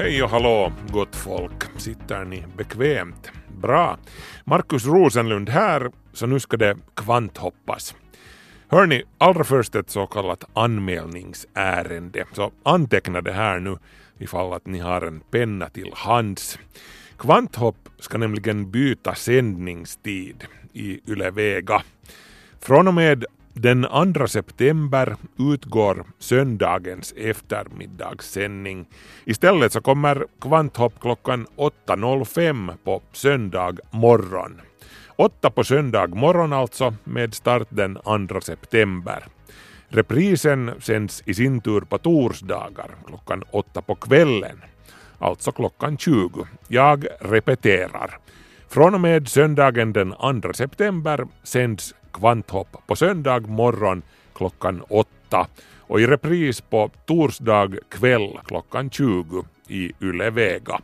Hej och hallå gott folk, sitter ni bekvämt? Bra. Markus Rosenlund här, så nu ska det kvanthoppas. Hörni, allra först ett så kallat anmälningsärende, så anteckna det här nu ifall att ni har en penna till hands. Kvanthopp ska nämligen byta sändningstid i Yle Vega. Från och med den 2 september utgår söndagens eftermiddagssändning. Istället så kommer Kvanthopp klockan 8.05 på söndag morgon. 8 på söndag morgon alltså med start den 2 september. Reprisen sänds i sin tur på torsdagar klockan 8 på kvällen. Alltså klockan 20. Jag repeterar. Från och med söndagen den 2 september sänds Kvanthopp på söndag morgon klockan åtta och i repris på torsdag kväll klockan 20 i Yle Vega.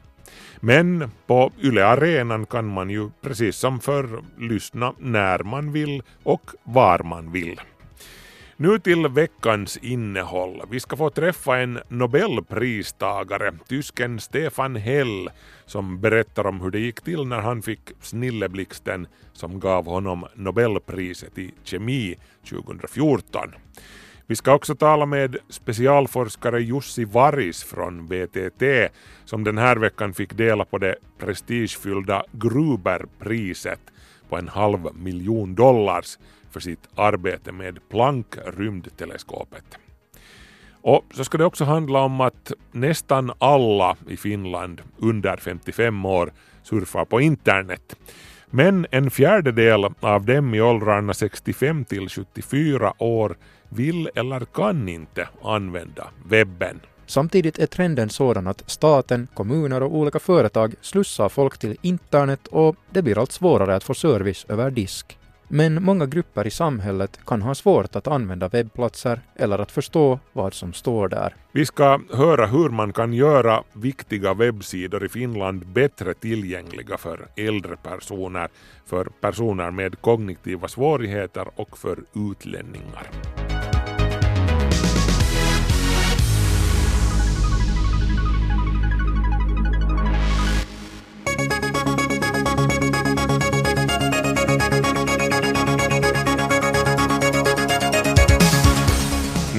Men på Yle Arenan kan man ju precis som förr lyssna när man vill och var man vill. Nu till veckans innehåll. Vi ska få träffa en nobelpristagare, tysken Stefan Hell, som berättar om hur det gick till när han fick snilleblixten som gav honom nobelpriset i kemi 2014. Vi ska också tala med specialforskare Jussi Varis från VTT som den här veckan fick dela på det prestigefyllda Gruberpriset på en halv miljon dollars för sitt arbete med Planck-rymdteleskopet. Och så ska det också handla om att nästan alla i Finland under 55 år surfar på internet. Men en fjärdedel av dem i åldrarna 65 till 74 år vill eller kan inte använda webben. Samtidigt är trenden sådan att staten, kommuner och olika företag slussar folk till internet och det blir allt svårare att få service över disk. Men många grupper i samhället kan ha svårt att använda webbplatser eller att förstå vad som står där. Vi ska höra hur man kan göra viktiga webbsidor i Finland bättre tillgängliga för äldre personer, för personer med kognitiva svårigheter och för utlänningar.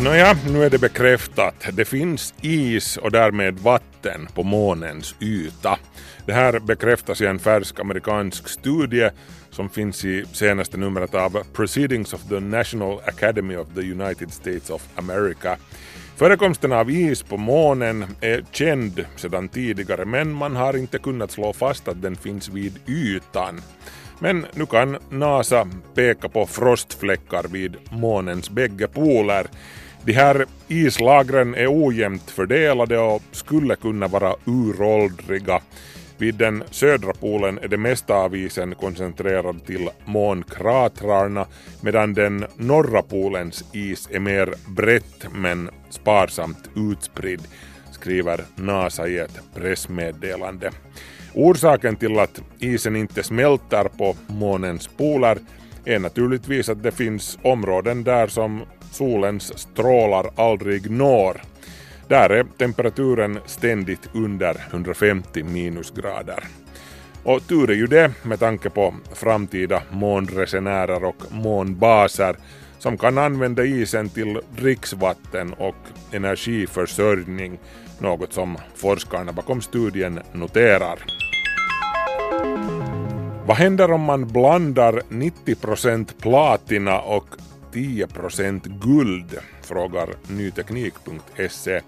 Nåja, nu är det bekräftat. Det finns is och därmed vatten på månens yta. Det här bekräftas i en färsk amerikansk studie som finns i senaste numret av Proceedings of the National Academy of the United States of America. Förekomsten av is på månen är känd sedan tidigare men man har inte kunnat slå fast att den finns vid ytan. Men nu kan NASA peka på frostfläckar vid månens bägge poler. De här islagren är ojämnt fördelade och skulle kunna vara uråldriga. Vid den södra polen är det mesta av isen koncentrerad till månkratrarna medan den norra polens is är mer brett men sparsamt utspridd, skriver NASA i ett pressmeddelande. Orsaken till att isen inte smälter på månens poler är naturligtvis att det finns områden där som solens strålar aldrig når. Där är temperaturen ständigt under 150 minusgrader. Och tur är ju det med tanke på framtida månresenärer och månbaser som kan använda isen till dricksvatten och energiförsörjning, något som forskarna bakom studien noterar. Vad händer om man blandar 90% platina och 10% guld? frågar nyteknik.se. Eh,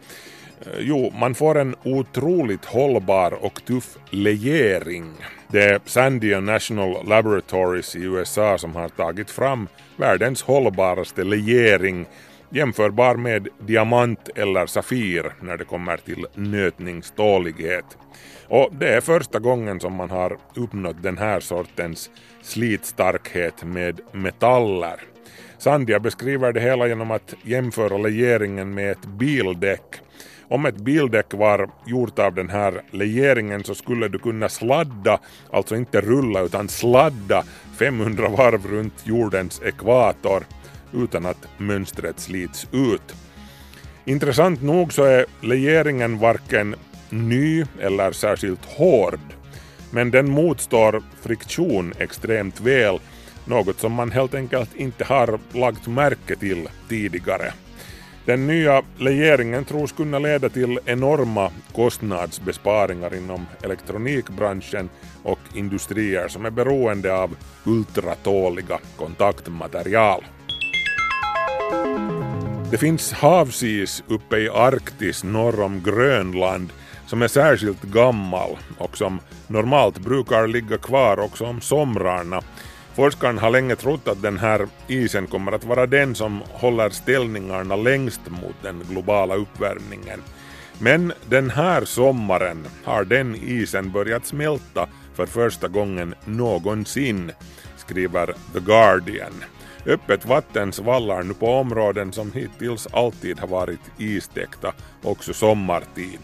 jo, man får en otroligt hållbar och tuff legering. Det är Sandia National Laboratories i USA som har tagit fram världens hållbaraste legering jämförbar med diamant eller safir när det kommer till nötningstålighet. Och det är första gången som man har uppnått den här sortens slitstarkhet med metaller. Sandia beskriver det hela genom att jämföra legeringen med ett bildäck. Om ett bildäck var gjort av den här legeringen så skulle du kunna sladda, alltså inte rulla utan sladda 500 varv runt jordens ekvator utan att mönstret slits ut. Intressant nog så är legeringen varken ny eller särskilt hård, men den motstår friktion extremt väl, något som man helt enkelt inte har lagt märke till tidigare. Den nya legeringen tros kunna leda till enorma kostnadsbesparingar inom elektronikbranschen och industrier som är beroende av ultratåliga kontaktmaterial. Det finns havsis uppe i Arktis norr om Grönland som är särskilt gammal och som normalt brukar ligga kvar också om somrarna. Forskaren har länge trott att den här isen kommer att vara den som håller ställningarna längst mot den globala uppvärmningen. Men den här sommaren har den isen börjat smälta för första gången någonsin, skriver The Guardian. Öppet vatten svallar nu på områden som hittills alltid har varit istäckta, också sommartid.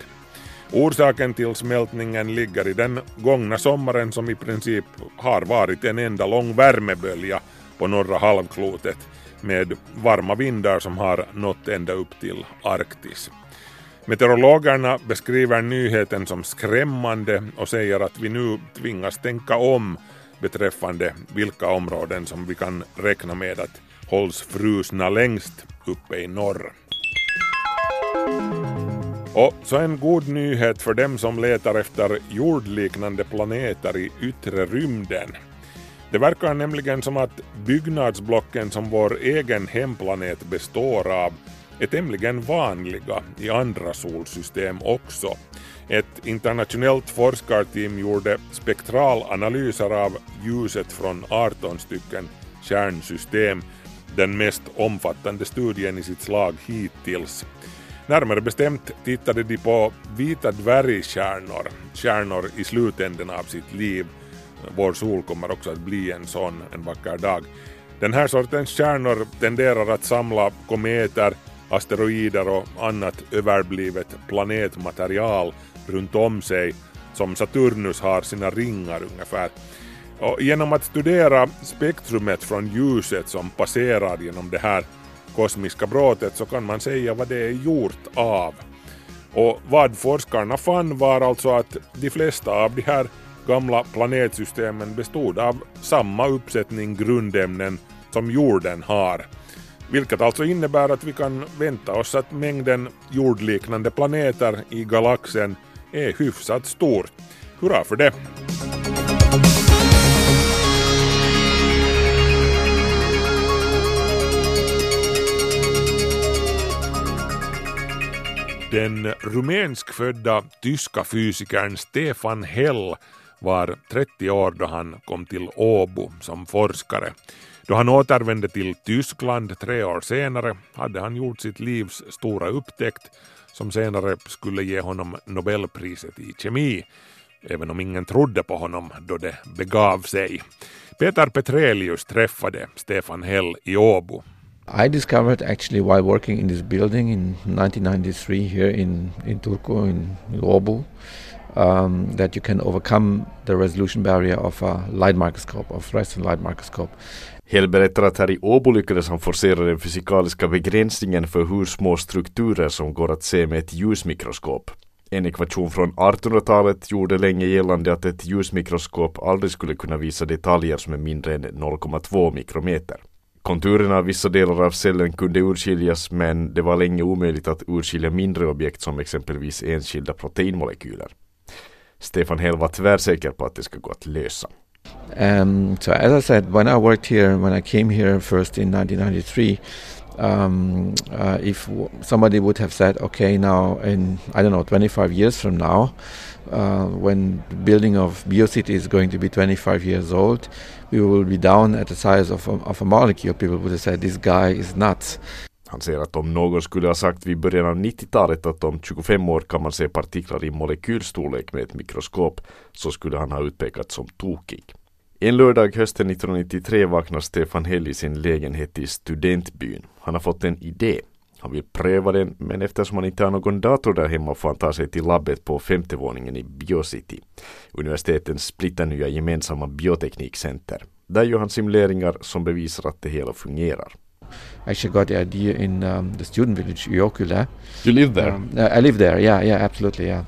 Orsaken till smältningen ligger i den gångna sommaren som i princip har varit en enda lång värmebölja på norra halvklotet med varma vindar som har nått ända upp till Arktis. Meteorologerna beskriver nyheten som skrämmande och säger att vi nu tvingas tänka om beträffande vilka områden som vi kan räkna med att hålls frusna längst uppe i norr. Och så en god nyhet för dem som letar efter jordliknande planeter i yttre rymden. Det verkar nämligen som att byggnadsblocken som vår egen hemplanet består av är tämligen vanliga i andra solsystem också. Ett internationellt forskarteam gjorde spektralanalyser av ljuset från 18 stycken kärnsystem, den mest omfattande studien i sitt slag hittills. Närmare bestämt tittade de på vita dvärgstjärnor, stjärnor i slutänden av sitt liv. Vår sol kommer också att bli en sån en vacker dag. Den här sortens stjärnor tenderar att samla kometer, asteroider och annat överblivet planetmaterial runt om sig som Saturnus har sina ringar ungefär. Och genom att studera spektrumet från ljuset som passerar genom det här kosmiska bråtet så kan man säga vad det är gjort av. Och vad forskarna fann var alltså att de flesta av de här gamla planetsystemen bestod av samma uppsättning grundämnen som jorden har. Vilket alltså innebär att vi kan vänta oss att mängden jordliknande planeter i galaxen är hyfsat stor. Hurra för det! Den rumänskfödda tyska fysikern Stefan Hell var 30 år då han kom till Åbo som forskare. Då han återvände till Tyskland tre år senare hade han gjort sitt livs stora upptäckt som senare skulle ge honom Nobelpriset i kemi, även om ingen trodde på honom då det begav sig. Peter Petrelius träffade Stefan Hell i Åbo i discovered actually while working in this building in 1993 here in, in Turku, in Åbo, um, that you can overcome the resolution barrier of a light microscope, of fluorescent light microscope. Hell berättar att här i Åbo lyckades han forcera den fysikaliska begränsningen för hur små strukturer som går att se med ett ljusmikroskop. En ekvation från 1800-talet gjorde länge gällande att ett ljusmikroskop aldrig skulle kunna visa detaljer som är mindre än 0,2 mikrometer. Konturerna av vissa delar av cellen kunde urskiljas men det var länge omöjligt att urskilja mindre objekt som exempelvis enskilda proteinmolekyler. Stefan Hell var tvärsäker på att det skulle gå att lösa. Um, so as I said, when I worked here, when I came here first in 1993, um, uh, if somebody would have said, okay, now in I don't know 25 years from now, uh, when the building of BioCity is going to be 25 years old, we will be down at the size of a, of a molecule. People would have said, this guy is nuts. Han säger att om någon skulle ha sagt vid början av 90-talet att om 25 år kan man se partiklar i molekylstorlek med ett mikroskop så skulle han ha utpekats som tokig. En lördag hösten 1993 vaknar Stefan Hell i sin lägenhet i studentbyn. Han har fått en idé. Han vill pröva den, men eftersom han inte har någon dator där hemma får han ta sig till labbet på femte våningen i Biocity, universitetens splitternya gemensamma bioteknikcenter. Där gör han simuleringar som bevisar att det hela fungerar. Actually got the idea in um, the student village Uokula. You live there? Um, I live there. Yeah, yeah, absolutely. Yeah,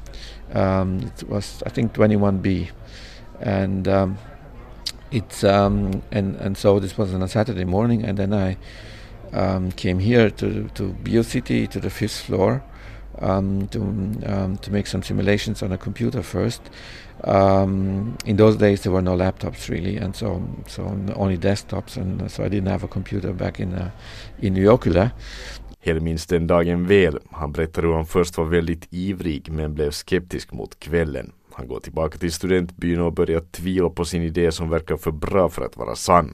um, it was I think 21B, and um, it's um, and and so this was on a Saturday morning, and then I um, came here to to BioCity to the fifth floor um, to um, to make some simulations on a computer first. Um, in those days, there were no laptops really, and so so only desktops, and so I didn't have a computer back in uh, in Uokula. Hell minns den dagen väl. Han berättar hur han först var väldigt ivrig men blev skeptisk mot kvällen. Han går tillbaka till studentbyn och börjar tvivla på sin idé som verkar för bra för att vara sann.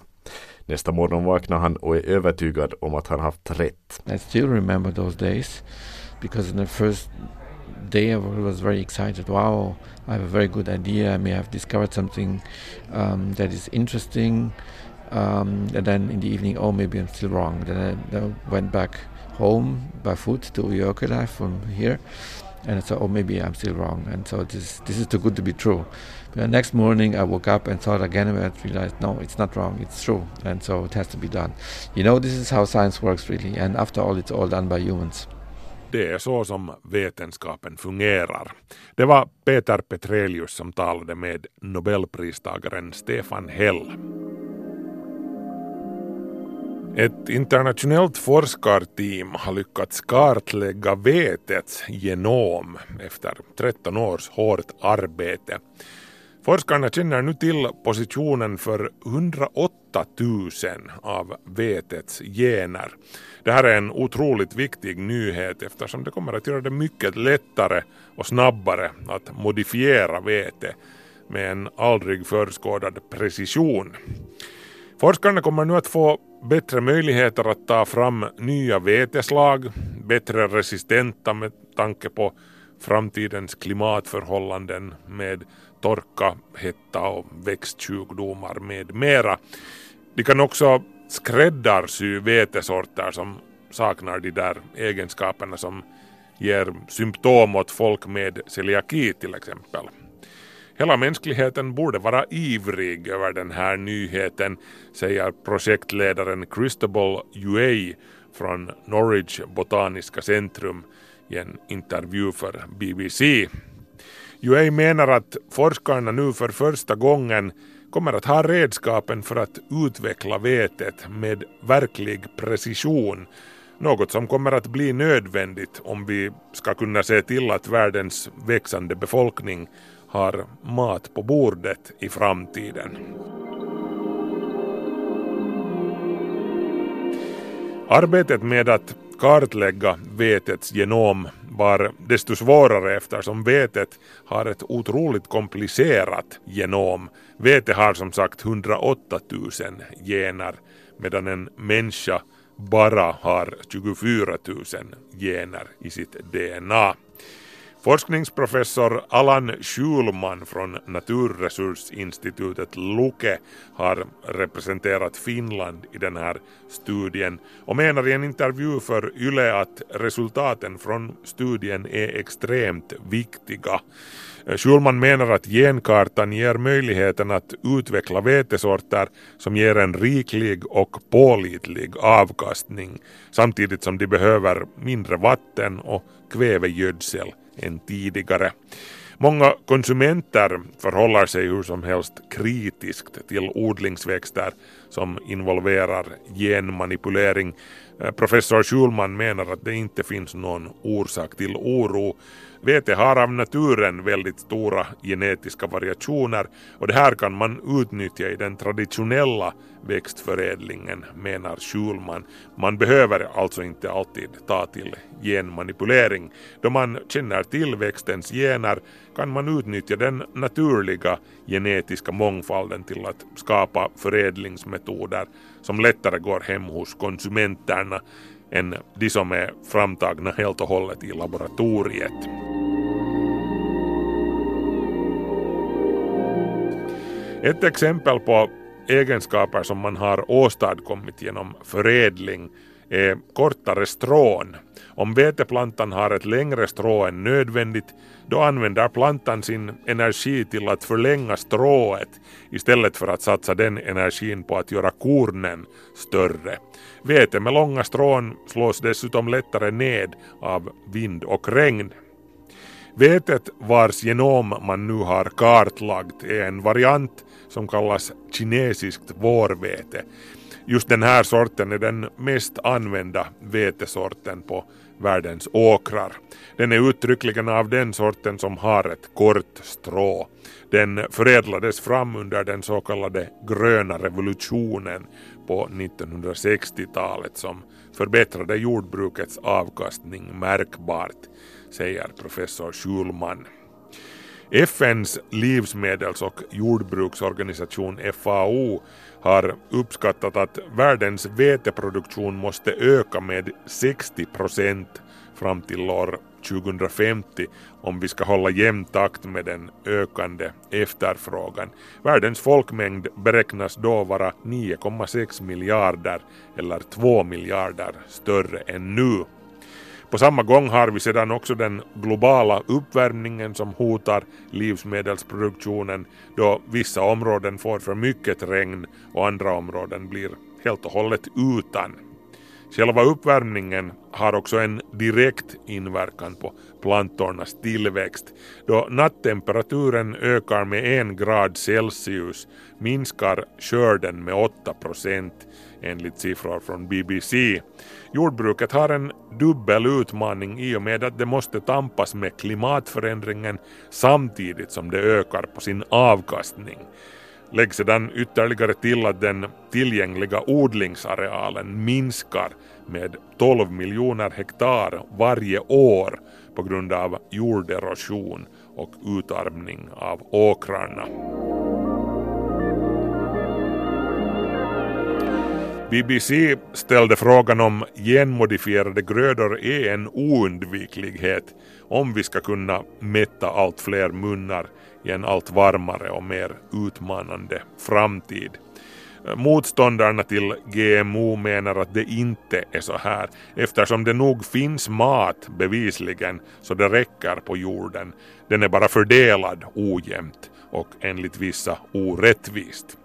Nästa morgon vaknar han och är övertygad om att han haft rätt. I still remember those days because in the first day I was very excited. Wow, I have a very good idea. I may have discovered something um, that is interesting. Um, and then in the evening, oh, maybe I'm still wrong. Then I, then I went back home by foot to Uokala from here. And I thought, oh, maybe I'm still wrong. And so this, this is too good to be true. But the next morning, I woke up and thought again and realized, no, it's not wrong. It's true. And so it has to be done. You know, this is how science works, really. And after all, it's all done by humans. Det är så som vetenskapen fungerar. Det var Peter Petrelius som talade med nobelpristagaren Stefan Hell. Ett internationellt forskarteam har lyckats kartlägga vetets genom efter 13 års hårt arbete. Forskarna känner nu till positionen för 108 000 av vetets gener. Det här är en otroligt viktig nyhet eftersom det kommer att göra det mycket lättare och snabbare att modifiera vete med en aldrig förskådad precision. Forskarna kommer nu att få bättre möjligheter att ta fram nya veteslag, bättre resistenta med tanke på framtidens klimatförhållanden med torka, hetta och växtsjukdomar med mera. De kan också skräddarsy vetesorter som saknar de där egenskaperna som ger symptom åt folk med celiaki till exempel. Hela mänskligheten borde vara ivrig över den här nyheten, säger projektledaren Christobal Uey från Norwich Botaniska centrum i en intervju för BBC. Uey menar att forskarna nu för första gången kommer att ha redskapen för att utveckla vetet med verklig precision något som kommer att bli nödvändigt om vi ska kunna se till att världens växande befolkning har mat på bordet i framtiden. Arbetet med att kartlägga vetets genom var desto svårare eftersom vetet har ett otroligt komplicerat genom. Vete har som sagt 108 000 gener medan en människa bara har 24 000 gener i sitt DNA. Forskningsprofessor Allan Schulman från Naturresursinstitutet Luke har representerat Finland i den här studien och menar i en intervju för YLE att resultaten från studien är extremt viktiga. Schulman menar att genkartan ger möjligheten att utveckla vetesorter som ger en riklig och pålitlig avkastning samtidigt som de behöver mindre vatten och kvävegödsel än tidigare. Många konsumenter förhåller sig hur som helst kritiskt till odlingsväxter som involverar genmanipulering. Eh, professor Schulman menar att det inte finns någon orsak till oro. Vete har av naturen väldigt stora genetiska variationer och det här kan man utnyttja i den traditionella växtförädlingen menar Schulman. Man behöver alltså inte alltid ta till genmanipulering. Då man känner till växtens gener kan man utnyttja den naturliga genetiska mångfalden till att skapa förädlingsmetoder som lättare går hem hos konsumenterna än de som är framtagna helt och hållet i laboratoriet. Ett exempel på egenskaper som man har åstadkommit genom förädling är kortare strån. Om veteplantan har ett längre strå än nödvändigt, då använder plantan sin energi till att förlänga strået istället för att satsa den energin på att göra kornen större. Vete med långa strån slås dessutom lättare ned av vind och regn. Vetet vars genom man nu har kartlagt är en variant som kallas kinesiskt vårvete. Just den här sorten är den mest använda vetesorten på världens åkrar. Den är uttryckligen av den sorten som har ett kort strå. Den förädlades fram under den så kallade gröna revolutionen på 1960-talet som förbättrade jordbrukets avkastning märkbart, säger professor Schulman. FNs livsmedels och jordbruksorganisation FAO har uppskattat att världens veteproduktion måste öka med 60 procent fram till år 2050 om vi ska hålla jämn takt med den ökande efterfrågan. Världens folkmängd beräknas då vara 9,6 miljarder eller 2 miljarder större än nu. På samma gång har vi sedan också den globala uppvärmningen som hotar livsmedelsproduktionen då vissa områden får för mycket regn och andra områden blir helt och hållet utan. Själva uppvärmningen har också en direkt inverkan på plantornas tillväxt. Då nattemperaturen ökar med en grad Celsius minskar skörden med 8 procent enligt siffror från BBC. Jordbruket har en dubbel utmaning i och med att det måste tampas med klimatförändringen samtidigt som det ökar på sin avkastning. Lägg sedan ytterligare till att den tillgängliga odlingsarealen minskar med 12 miljoner hektar varje år på grund av jorderosion och utarmning av åkrarna. BBC ställde frågan om genmodifierade grödor är en oundviklighet om vi ska kunna mätta allt fler munnar i en allt varmare och mer utmanande framtid. Motståndarna till GMO menar att det inte är så här eftersom det nog finns mat bevisligen så det räcker på jorden. Den är bara fördelad ojämnt och enligt vissa orättvist.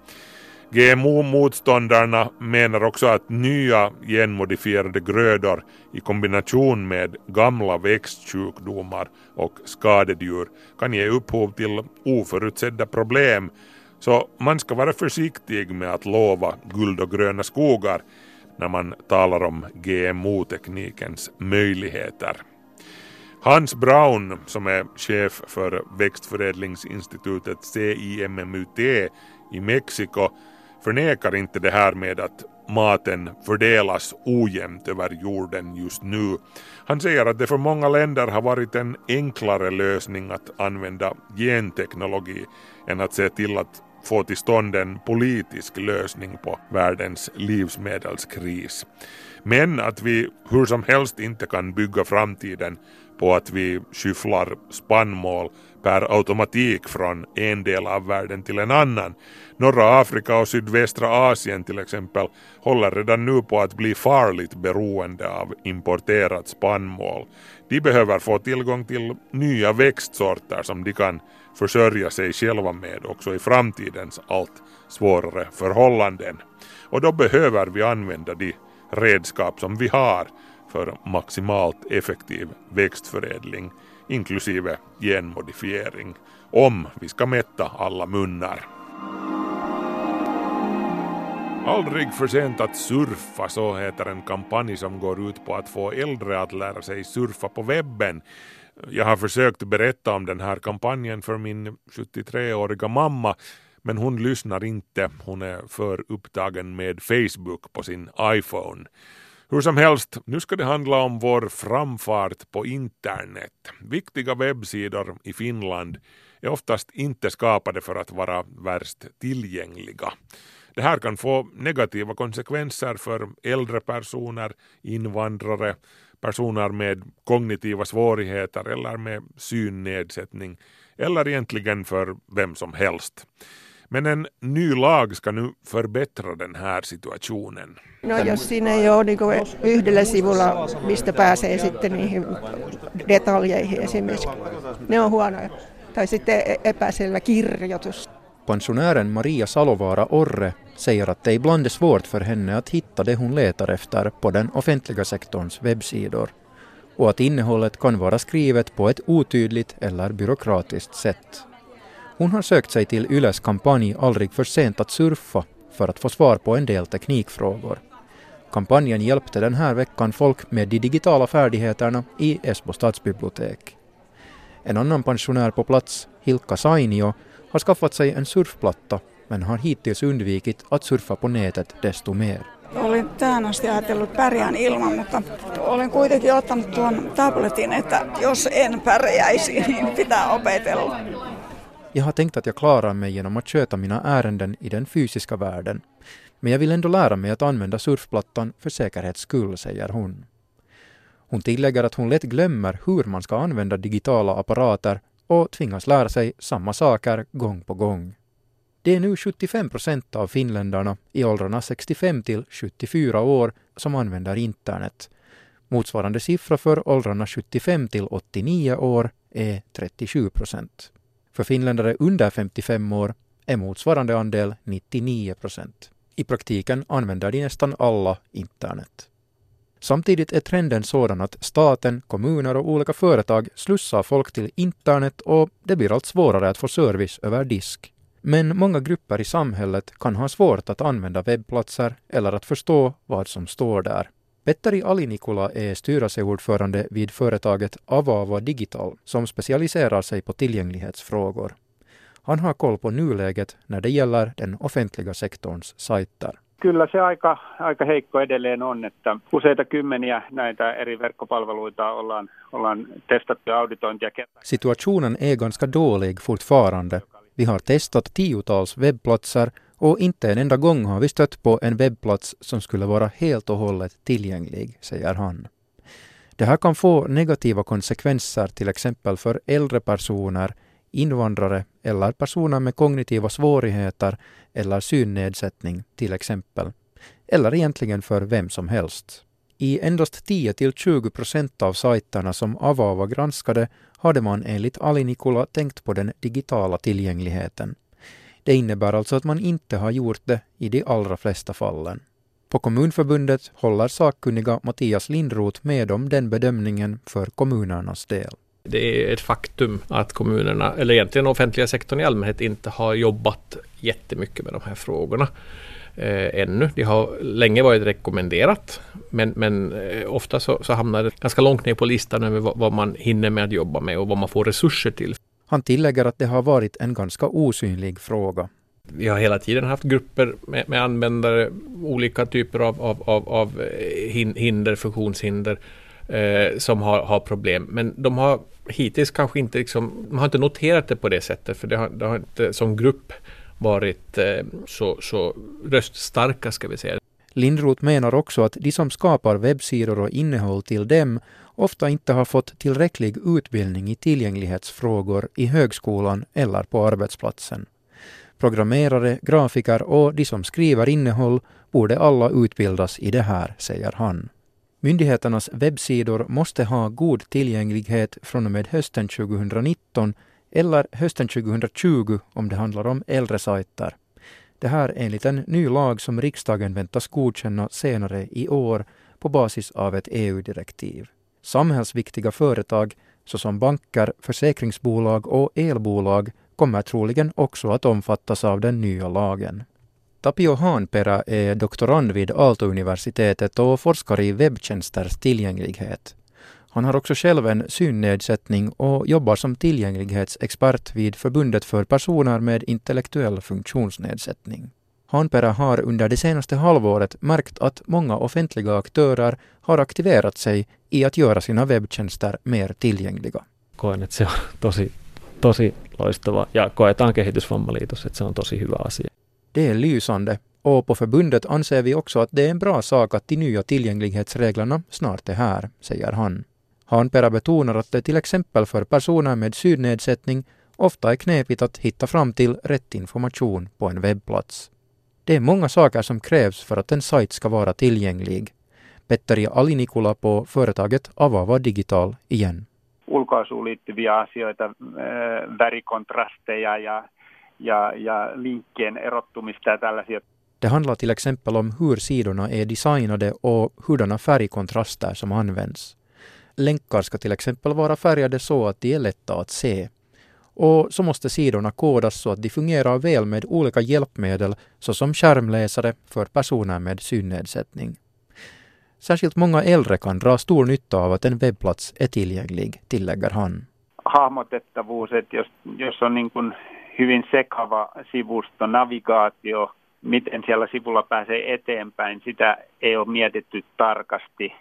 GMO-motståndarna menar också att nya genmodifierade grödor i kombination med gamla växtsjukdomar och skadedjur kan ge upphov till oförutsedda problem så man ska vara försiktig med att lova guld och gröna skogar när man talar om GMO-teknikens möjligheter. Hans Braun, som är chef för växtförädlingsinstitutet CIMMUT i Mexiko, förnekar inte det här med att maten fördelas ojämnt över jorden just nu. Han säger att det för många länder har varit en enklare lösning att använda genteknologi än att se till att få till stånd en politisk lösning på världens livsmedelskris. Men att vi hur som helst inte kan bygga framtiden på att vi skyfflar spannmål per automatik från en del av världen till en annan. Norra Afrika och sydvästra Asien till exempel håller redan nu på att bli farligt beroende av importerat spannmål. De behöver få tillgång till nya växtsorter som de kan försörja sig själva med också i framtidens allt svårare förhållanden. Och då behöver vi använda de redskap som vi har för maximalt effektiv växtförädling inklusive genmodifiering om vi ska mätta alla munnar. Aldrig för sent att surfa, så heter en kampanj som går ut på att få äldre att lära sig surfa på webben. Jag har försökt berätta om den här kampanjen för min 73-åriga mamma men hon lyssnar inte, hon är för upptagen med Facebook på sin iPhone. Hur som helst, nu ska det handla om vår framfart på internet. Viktiga webbsidor i Finland är oftast inte skapade för att vara värst tillgängliga. Det här kan få negativa konsekvenser för äldre personer, invandrare, personer med kognitiva svårigheter eller med synnedsättning eller egentligen för vem som helst. Men en ny lag ska nu förbättra den här situationen. No jos siinä ei ole niin yhdellä sivulla, mistä pääsee sitten niihin detaljeihin esimerkiksi, ne on huonoja. Tai sitten e- epäselvä kirjoitus. Pensionären Maria Salovaara Orre säger att det ibland är svårt för henne att hitta det hon letar efter på den offentliga sektorns webbsidor och att innehållet kan vara skrivet på ett otydligt eller byråkratiskt sätt. Hon har sökt sig till Yles kampanj Aldrig för sent att surfa för att få svar på en del teknikfrågor. Kampanjen hjälpte den här veckan folk med de digitala färdigheterna i Esbo stadsbibliotek. En annan pensionär på plats, Hilka Sainio, har skaffat sig en surfplatta men har hittills undvikit att surfa på nätet desto mer. Olin tähän asti ajatellut pärjään ilman, mutta olen kuitenkin ottanut tuon tabletin, että jos en pärjäisi, niin pitää opetella. Jag har tänkt att jag klarar mig genom att sköta mina ärenden i den fysiska världen. Men jag vill ändå lära mig att använda surfplattan för säkerhets skull, säger hon. Hon tillägger att hon lätt glömmer hur man ska använda digitala apparater och tvingas lära sig samma saker gång på gång. Det är nu 75 procent av finländarna i åldrarna 65 till 74 år som använder internet. Motsvarande siffra för åldrarna 75 till 89 år är 37 procent. För finländare under 55 år är motsvarande andel 99 procent. I praktiken använder de nästan alla internet. Samtidigt är trenden sådan att staten, kommuner och olika företag slussar folk till internet och det blir allt svårare att få service över disk. Men många grupper i samhället kan ha svårt att använda webbplatser eller att förstå vad som står där. Petteri Alinikula är styrelseordförande vid företaget Avava Digital som specialiserar sig på tillgänglighetsfrågor. Han har koll på nuläget när det gäller den offentliga sektorns sajter. Kyllä se aika, aika heikko edelleen on, että useita kymmeniä näitä eri verkkopalveluita ollaan, ollaan testattu ja auditointia. Situationen är ganska dålig fortfarande. Vi har testat tiotals webbplatser och inte en enda gång har vi stött på en webbplats som skulle vara helt och hållet tillgänglig, säger han. Det här kan få negativa konsekvenser till exempel för äldre personer, invandrare eller personer med kognitiva svårigheter eller synnedsättning till exempel. Eller egentligen för vem som helst. I endast 10-20 procent av sajterna som Avava granskade hade man enligt Ali Nikola tänkt på den digitala tillgängligheten. Det innebär alltså att man inte har gjort det i de allra flesta fallen. På Kommunförbundet håller sakkunniga Mattias Lindroth med om den bedömningen för kommunernas del. Det är ett faktum att kommunerna, eller egentligen offentliga sektorn i allmänhet, inte har jobbat jättemycket med de här frågorna eh, ännu. Det har länge varit rekommenderat men, men eh, ofta så, så hamnar det ganska långt ner på listan över vad, vad man hinner med att jobba med och vad man får resurser till. Han tillägger att det har varit en ganska osynlig fråga. Vi har hela tiden haft grupper med, med användare, olika typer av, av, av, av eh, hinder, funktionshinder eh, som har, har problem. Men de har hittills kanske inte, liksom, man har inte noterat det på det sättet för det har, det har inte som grupp varit eh, så, så röststarka ska vi säga. Lindroth menar också att de som skapar webbsidor och innehåll till dem ofta inte har fått tillräcklig utbildning i tillgänglighetsfrågor i högskolan eller på arbetsplatsen. Programmerare, grafiker och de som skriver innehåll borde alla utbildas i det här, säger han. Myndigheternas webbsidor måste ha god tillgänglighet från och med hösten 2019 eller hösten 2020 om det handlar om äldre sajter. Det här enligt en ny lag som riksdagen väntas godkänna senare i år på basis av ett EU-direktiv. Samhällsviktiga företag såsom banker, försäkringsbolag och elbolag kommer troligen också att omfattas av den nya lagen. Tapio Hanperä är doktorand vid Aalto-universitetet och forskar i webbtjänsters tillgänglighet. Han har också själv en synnedsättning och jobbar som tillgänglighetsexpert vid Förbundet för personer med intellektuell funktionsnedsättning. Hanperä har under det senaste halvåret märkt att många offentliga aktörer har aktiverat sig i att göra sina webbtjänster mer tillgängliga. Koen, että se on tosi, tosi loistava ja koetaan kehitysvammaliitos, että se on tosi hyvä asia. Det är lysande Och på förbundet anser vi också att det är en bra sak att de nya tillgänglighetsreglerna snart är här, säger han. Hanpera betonar att det till exempel för personer med synnedsättning ofta är knepigt att hitta fram till rätt information på en webbplats. Det är många saker som krävs för att en sajt ska vara tillgänglig. Petteri Alinikula på företaget Avava Digital igen. Ulkoasuun liittyviä asioita, äh, värikontrasteja ja, ja, ja linkkien erottumista ja tällaisia. Det handlar till exempel om hur sidorna är designade och hurdana färgkontraster som används. Länkar ska till exempel vara färgade så att de är lätta att se. Och så måste sidorna kodas så att de fungerar väl med olika hjälpmedel såsom skärmläsare för personer med synnedsättning. Särskilt många äldre kan dra stor nytta av att en webbplats är tillgänglig, tillägger han. Hahmotettavuus, että jos, jos on niin kuin hyvin sekava sivusto, navigaatio, miten siellä sivulla pääsee eteenpäin, sitä ei ole mietitty tarkasti.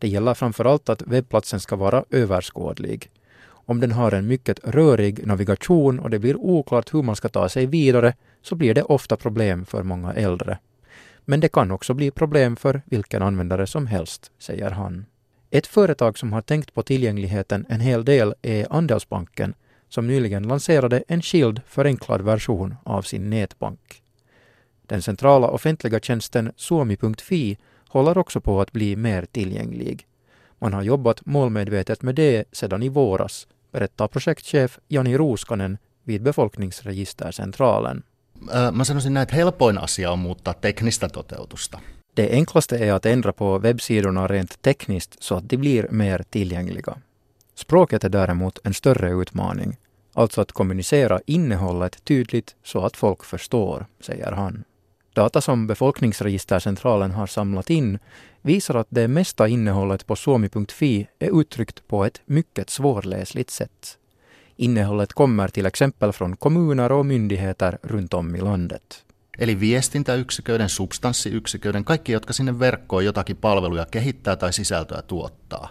Det gäller framför allt att webbplatsen ska vara överskådlig. Om den har en mycket rörig navigation och det blir oklart hur man ska ta sig vidare så blir det ofta problem för många äldre. Men det kan också bli problem för vilken användare som helst, säger han. Ett företag som har tänkt på tillgängligheten en hel del är Andelsbanken som nyligen lanserade en skild förenklad version av sin nätbank. Den centrala offentliga tjänsten suomi.fi håller också på att bli mer tillgänglig. Man har jobbat målmedvetet med det sedan i våras, berättar projektchef Jani Ruuskanen vid Befolkningsregistercentralen. Mä sanoisin näin, että helpoin asia on muuttaa teknistä toteutusta. Det enklaste är att ändra på webbsidorna rent tekniskt så att de blir mer tillgängliga. Språket är däremot en större utmaning, alltså att kommunicera innehållet tydligt så att folk förstår, säger han. Data som Befolkningsregistercentralen har samlat in visar att det mesta innehållet på suomi.fi är uttryckt på ett mycket svårläsligt sätt. Innehållet kommer till exempel från kommuner och myndigheter runt om i landet. Eli viestintäyksiköiden, substanssiyksiköiden, kaikki, jotka sinne verkkoon jotakin palveluja kehittää tai sisältöä tuottaa,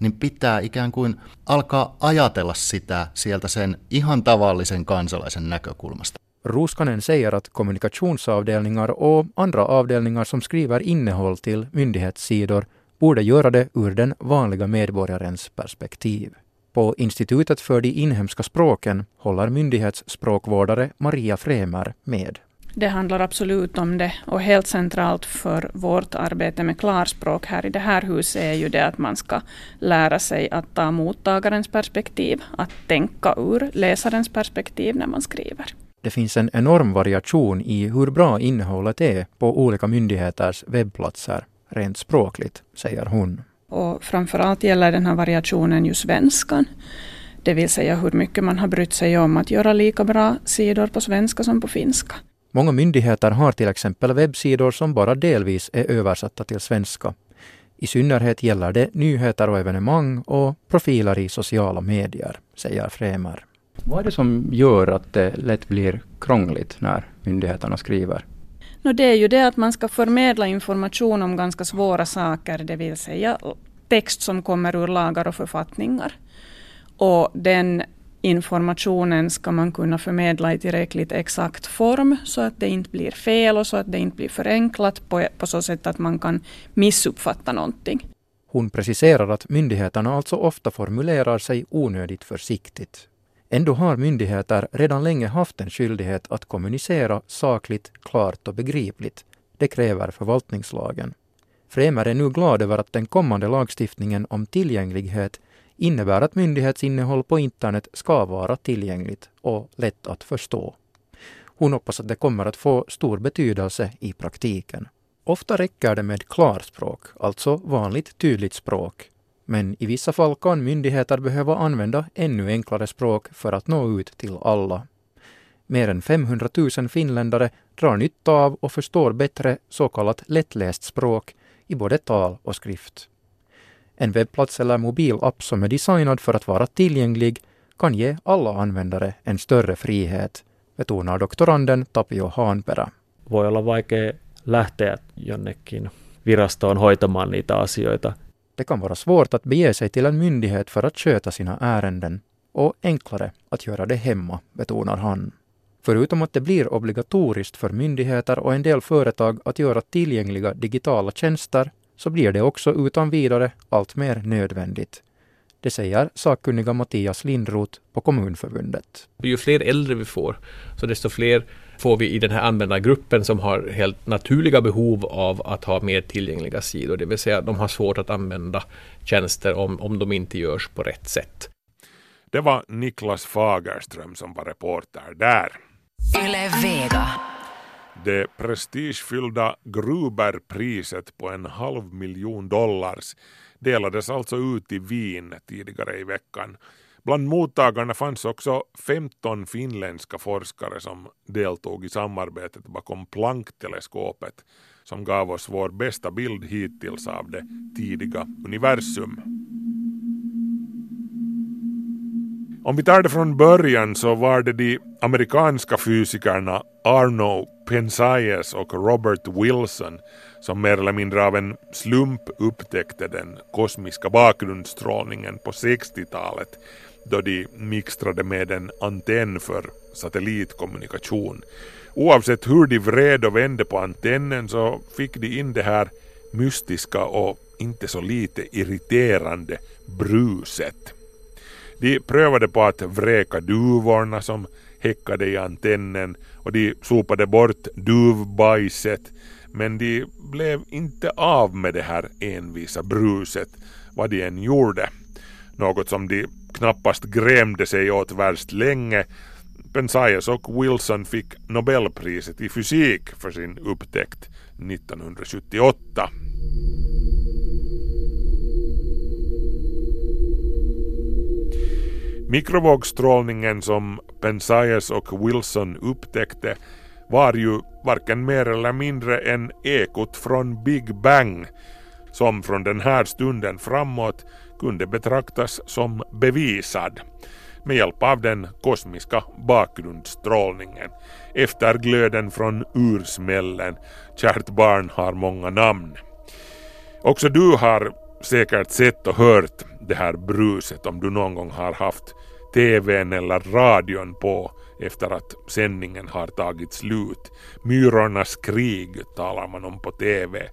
niin pitää ikään kuin alkaa ajatella sitä sieltä sen ihan tavallisen kansalaisen näkökulmasta. Ruskanen säger att kommunikationsavdelningar och andra avdelningar som skriver innehåll till myndighetssidor borde göra det ur den vanliga medborgarens perspektiv. På Institutet för de inhemska språken håller myndighetsspråkvårdare Maria Fremer med. Det handlar absolut om det och helt centralt för vårt arbete med klarspråk här i det här huset är ju det att man ska lära sig att ta mottagarens perspektiv, att tänka ur läsarens perspektiv när man skriver. Det finns en enorm variation i hur bra innehållet är på olika myndigheters webbplatser, rent språkligt, säger hon. Och framförallt gäller den här variationen ju svenskan. Det vill säga hur mycket man har brytt sig om att göra lika bra sidor på svenska som på finska. Många myndigheter har till exempel webbsidor som bara delvis är översatta till svenska. I synnerhet gäller det nyheter och evenemang och profiler i sociala medier, säger Fremer. Vad är det som gör att det lätt blir krångligt när myndigheterna skriver? No, det är ju det att man ska förmedla information om ganska svåra saker, det vill säga text som kommer ur lagar och författningar. Och den informationen ska man kunna förmedla i tillräckligt exakt form så att det inte blir fel och så att det inte blir förenklat på, på så sätt att man kan missuppfatta någonting. Hon preciserar att myndigheterna alltså ofta formulerar sig onödigt försiktigt. Ändå har myndigheter redan länge haft en skyldighet att kommunicera sakligt, klart och begripligt. Det kräver förvaltningslagen. Fremer är nu glad över att den kommande lagstiftningen om tillgänglighet innebär att myndighetsinnehåll på internet ska vara tillgängligt och lätt att förstå. Hon hoppas att det kommer att få stor betydelse i praktiken. Ofta räcker det med klarspråk, alltså vanligt tydligt språk. Men i vissa fall kan myndigheter behöva använda ännu enklare språk för att nå ut till alla. Mer än 500 000 finländare drar nytta av och förstår bättre så kallat lättläst språk i både tal och skrift. En webbplats eller mobilapp som är designad för att vara tillgänglig kan ge alla användare en större frihet, betonar doktoranden Tapio Haanperä. Voi olla vaikea lähteä jonnekin virastoon hoitamaan niitä asioita. Det kan vara svårt att bege sig till en myndighet för att sköta sina ärenden och enklare att göra det hemma, betonar han. Förutom att det blir obligatoriskt för myndigheter och en del företag att göra tillgängliga digitala tjänster så blir det också utan vidare allt mer nödvändigt. Det säger sakkunniga Mattias Lindroth på Kommunförbundet. Ju fler äldre vi får, så desto fler får vi i den här användargruppen som har helt naturliga behov av att ha mer tillgängliga sidor, det vill säga de har svårt att använda tjänster om, om de inte görs på rätt sätt. Det var Niklas Fagerström som var reporter där. Yle Vega. Det prestigefyllda Gruberpriset på en halv miljon dollars delades alltså ut i Wien tidigare i veckan. Bland mottagarna fanns också 15 finländska forskare som deltog i samarbetet bakom Planck-teleskopet som gav oss vår bästa bild hittills av det tidiga universum. Om vi tar det från början så var det de amerikanska fysikerna Arno Penzias och Robert Wilson som mer eller mindre av en slump upptäckte den kosmiska bakgrundsstrålningen på 60-talet då de mixtrade med en antenn för satellitkommunikation. Oavsett hur de vred och vände på antennen så fick de in det här mystiska och inte så lite irriterande bruset. De prövade på att vräka duvorna som häckade i antennen och de sopade bort duvbajset men de blev inte av med det här envisa bruset vad de än gjorde. Något som de knappast grämde sig åt värst länge. Penzias och Wilson fick Nobelpriset i fysik för sin upptäckt 1978. Mikrovågstrålningen som Penzias och Wilson upptäckte var ju varken mer eller mindre än ekot från Big Bang som från den här stunden framåt kunde betraktas som bevisad med hjälp av den kosmiska bakgrundsstrålningen. Efterglöden från ursmällen, kärt barn har många namn. Också du har säkert sett och hört det här bruset om du någon gång har haft TVn eller radion på efter att sändningen har tagit slut. Myrornas krig talar man om på TV.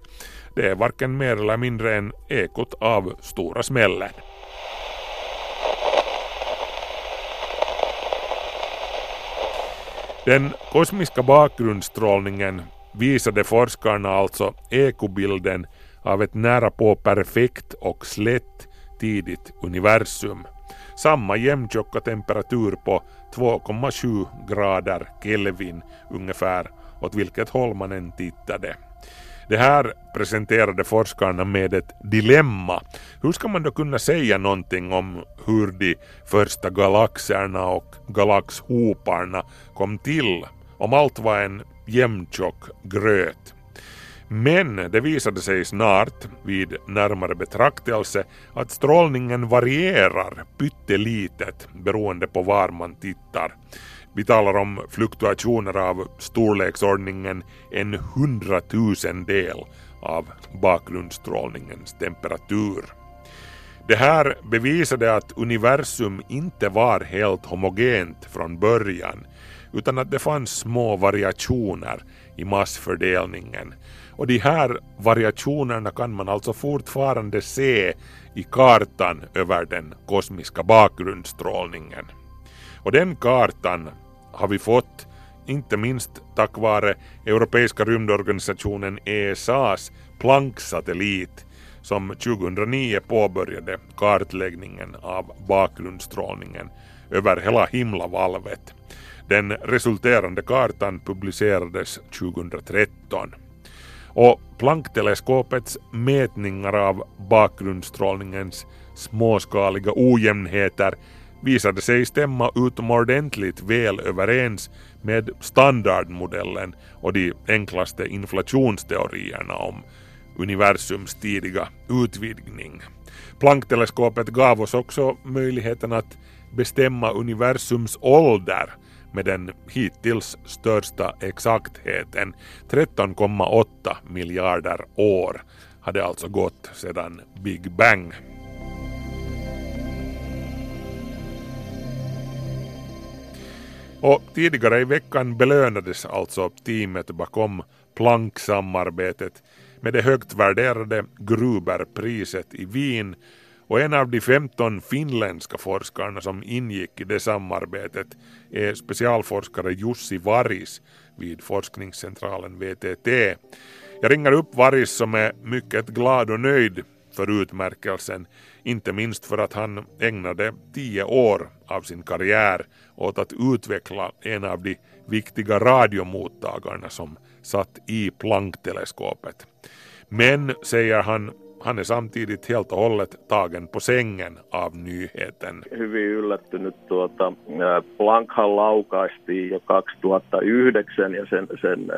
Det är varken mer eller mindre än ekot av stora smällen. Den kosmiska bakgrundsstrålningen visade forskarna alltså ekobilden av ett nära på perfekt och slätt tidigt universum. Samma jämntjocka temperatur på 2,7 grader Kelvin ungefär åt vilket håll man än tittade. Det här presenterade forskarna med ett dilemma. Hur ska man då kunna säga någonting om hur de första galaxerna och galaxhoparna kom till om allt var en jämntjock gröt? Men det visade sig snart vid närmare betraktelse att strålningen varierar pyttelitet beroende på var man tittar. Vi talar om fluktuationer av storleksordningen en hundratusendel av bakgrundsstrålningens temperatur. Det här bevisade att universum inte var helt homogent från början utan att det fanns små variationer i massfördelningen och de här variationerna kan man alltså fortfarande se i kartan över den kosmiska bakgrundsstrålningen. Och den kartan har vi fått inte minst tack vare Europeiska rymdorganisationen ESAs Planck-satellit som 2009 påbörjade kartläggningen av bakgrundsstrålningen över hela himlavalvet. Den resulterande kartan publicerades 2013. Och Planck-teleskopets mätningar av bakgrundsstrålningens småskaliga ojämnheter visade sig stämma utomordentligt väl överens med standardmodellen och de enklaste inflationsteorierna om universums tidiga utvidgning. Planckteleskopet gav oss också möjligheten att bestämma universums ålder med den hittills största exaktheten. 13,8 miljarder år hade alltså gått sedan Big Bang. Och tidigare i veckan belönades alltså teamet bakom Planck-samarbetet med det högt värderade Gruberpriset i Wien och en av de 15 finländska forskarna som ingick i det samarbetet är specialforskare Jussi Varis vid forskningscentralen VTT. Jag ringer upp Varis som är mycket glad och nöjd för utmärkelsen, inte minst för att han ägnade tio år av sin karriär åt att utveckla en av de viktiga radiomottagarna som satt i Planck-teleskopet. Men, säger han, han är samtidigt helt och hållet tagen på sängen av nyheten. Hyvin yllättynyt. Tuota, Planckhan laukaistiin jo 2009 ja sen, sen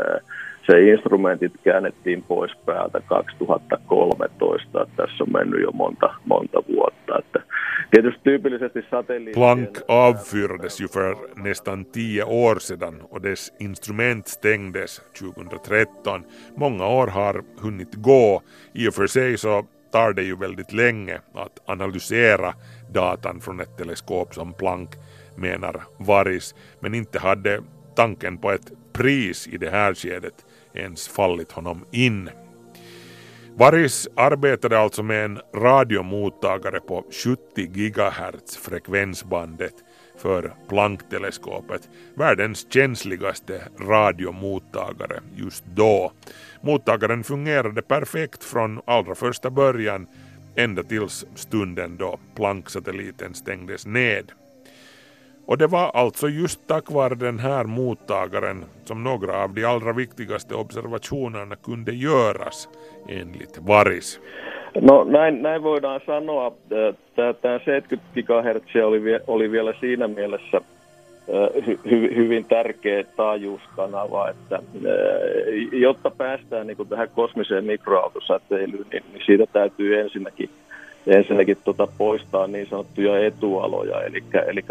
se instrumentit käännettiin pois päältä 2013. Että tässä on mennyt jo monta, monta vuotta. Että tietysti tyypillisesti satelliittien... Planck avfyrades ju för nästan tio år sedan och dess instrument stängdes 2013. Många år har hunnit gå. I och för sig så tar det ju väldigt länge att analysera datan från ett teleskop som Planck menar Varis, men inte hade tanken på ett pris i det här skedet ens fallit honom in. Varis arbetade alltså med en radiomottagare på 70 GHz frekvensbandet för Planck-teleskopet, världens känsligaste radiomottagare just då. Mottagaren fungerade perfekt från allra första början ända tills stunden då Planck-satelliten stängdes ned. Och det var alltså just tack vare den här mottagaren som några av de allra viktigaste observationerna kunde göras enligt Varis. No näin, näin voidaan sanoa. Tämä 70 GHz oli, oli vielä siinä mielessä hy, hy, hyvin tärkeä taajuuskanava, että jotta päästään niin kuin tähän kosmiseen mikroautosäteilyyn, niin, niin siitä täytyy ensinnäkin ensinnäkin tota, poistaa niin sanottuja etualoja. Eli, eli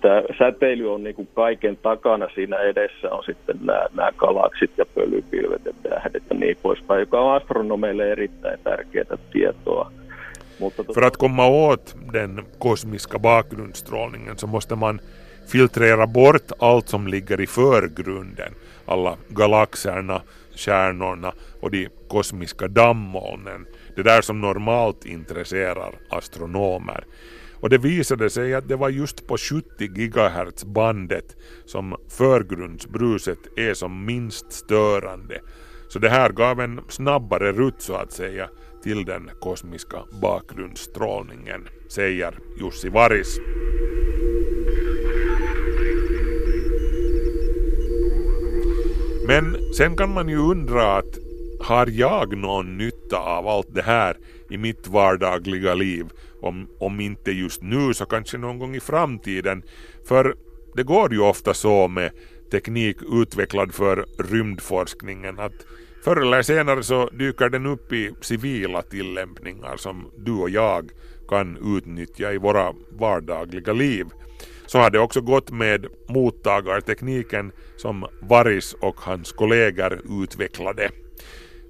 tämä säteily on niin kuin kaiken takana, siinä edessä on sitten nämä, nämä galaksit ja pölypilvet ja tähdet ja niin poispäin, joka on astronomeille erittäin tärkeää tietoa. Mutta tota- För att komma åt den kosmiska bakgrundsstrålningen så måste man filtrera bort allt som ligger i förgrunden. Alla galaxerna, stjärnorna och de kosmiska dammolnen. Det där som normalt intresserar astronomer. Och det visade sig att det var just på 70 GHz bandet som förgrundsbruset är som minst störande. Så det här gav en snabbare rutt så att säga till den kosmiska bakgrundsstrålningen, säger Jussi Varis. Men sen kan man ju undra att har jag någon nytta av allt det här i mitt vardagliga liv? Om, om inte just nu så kanske någon gång i framtiden. För det går ju ofta så med teknik utvecklad för rymdforskningen att förr eller senare så dyker den upp i civila tillämpningar som du och jag kan utnyttja i våra vardagliga liv. Så har det också gått med mottagartekniken som Varis och hans kollegor utvecklade.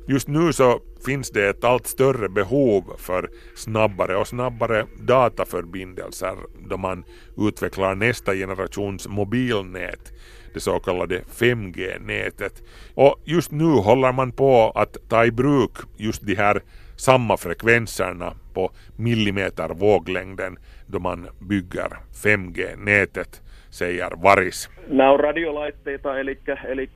Just nu så finns det ett allt större behov för snabbare och snabbare dataförbindelser då man utvecklar nästa generations mobilnät, det så kallade 5G-nätet. Och just nu håller man på att ta i bruk just de här samma frekvenserna på millimeter våglängden då man bygger 5G-nätet säger Varis. Nämä on radiolaitteita, eli, eli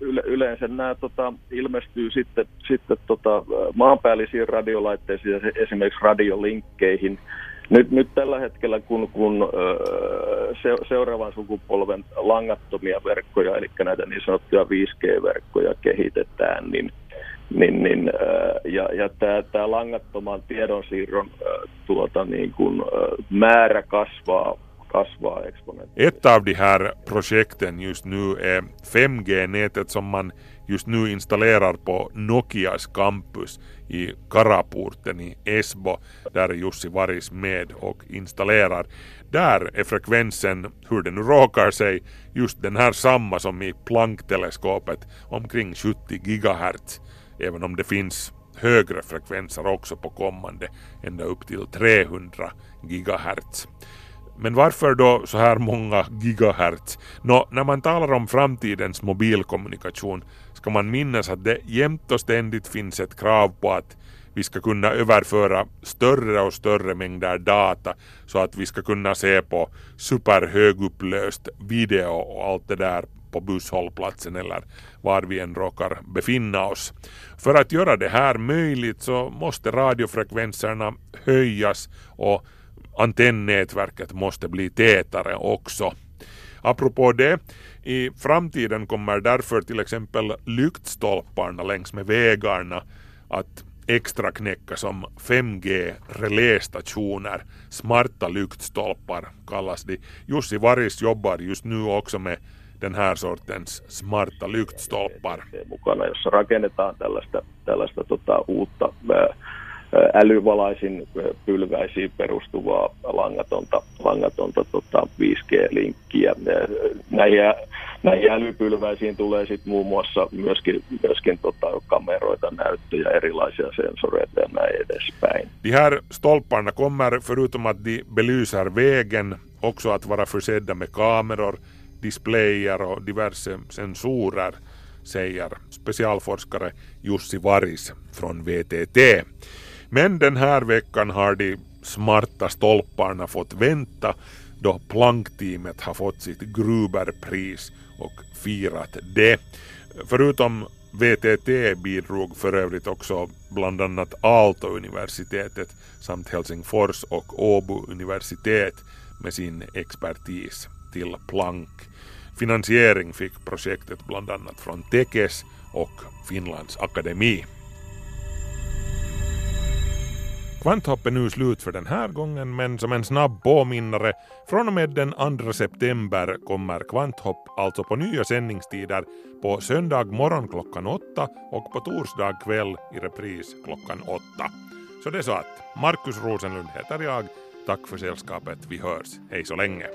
yle, yleensä nämä tota, ilmestyy sitten, sitten tota, maanpäällisiin radiolaitteisiin, esimerkiksi radiolinkkeihin. Nyt, nyt tällä hetkellä, kun, kun se, seuraavan sukupolven langattomia verkkoja, eli näitä niin sanottuja 5G-verkkoja kehitetään, niin niin, niin, ja, ja tämä, tämä langattoman tiedonsiirron tuota, niin kuin, määrä kasvaa kasvaa exponentiellt. Ett av de här projekten just nu är 5G-nätet som man just nu installerar på Nokias campus i Karaporten i Esbo där är Jussi Varis med och installerar. Där är frekvensen, hur det nu råkar sig, just den här samma som i Planck-teleskopet, omkring 70 GHz, även om det finns högre frekvenser också på kommande, ända upp till 300 GHz. Men varför då så här många gigahertz? Nå, när man talar om framtidens mobilkommunikation ska man minnas att det jämt och ständigt finns ett krav på att vi ska kunna överföra större och större mängder data så att vi ska kunna se på superhögupplöst video och allt det där på busshållplatsen eller var vi än råkar befinna oss. För att göra det här möjligt så måste radiofrekvenserna höjas och antennnätverket måste bli tätare också. Apropå det, i framtiden kommer därför till exempel lyktstolparna längs med vägarna att extra knäcka som 5G relästationer. Smarta lyktstolpar kallas de. Jussi Varis jobbar just nu också med den här sortens smarta lyktstolpar. mukana, jossa rakennetaan tällaista, tällaista tota, uutta äh, älyvalaisin pylväisiin perustuvaa langatonta, langatonta tota 5G-linkkiä. Näihin, näihin älypylväisiin tulee sitten muun muassa myöskin, myöskin tota kameroita, näyttöjä, erilaisia sensoreita ja näin edespäin. De här stolparna kommer förutom att de belyser vägen också att vara försedda med kameror, displayer och diverse sensorer säger specialforskare Jussi Varis från VTT. Men den här veckan har de smarta stolparna fått vänta då Planck-teamet har fått sitt Gruberpris och firat det. Förutom VTT bidrog för övrigt också bland annat Aalto-universitetet samt Helsingfors och Åbo universitet med sin expertis till Planck. Finansiering fick projektet bland annat från Tekes och Finlands akademi. Kvanthopp är nu slut för den här gången men som en snabb påminnare från och med den 2 september kommer Kvanthopp alltså på nya sändningstider på söndag morgon klockan åtta och på torsdag kväll i repris klockan åtta. Så det är så att Markus Rosenlund heter jag. Tack för sällskapet. Vi hörs. Hej så länge.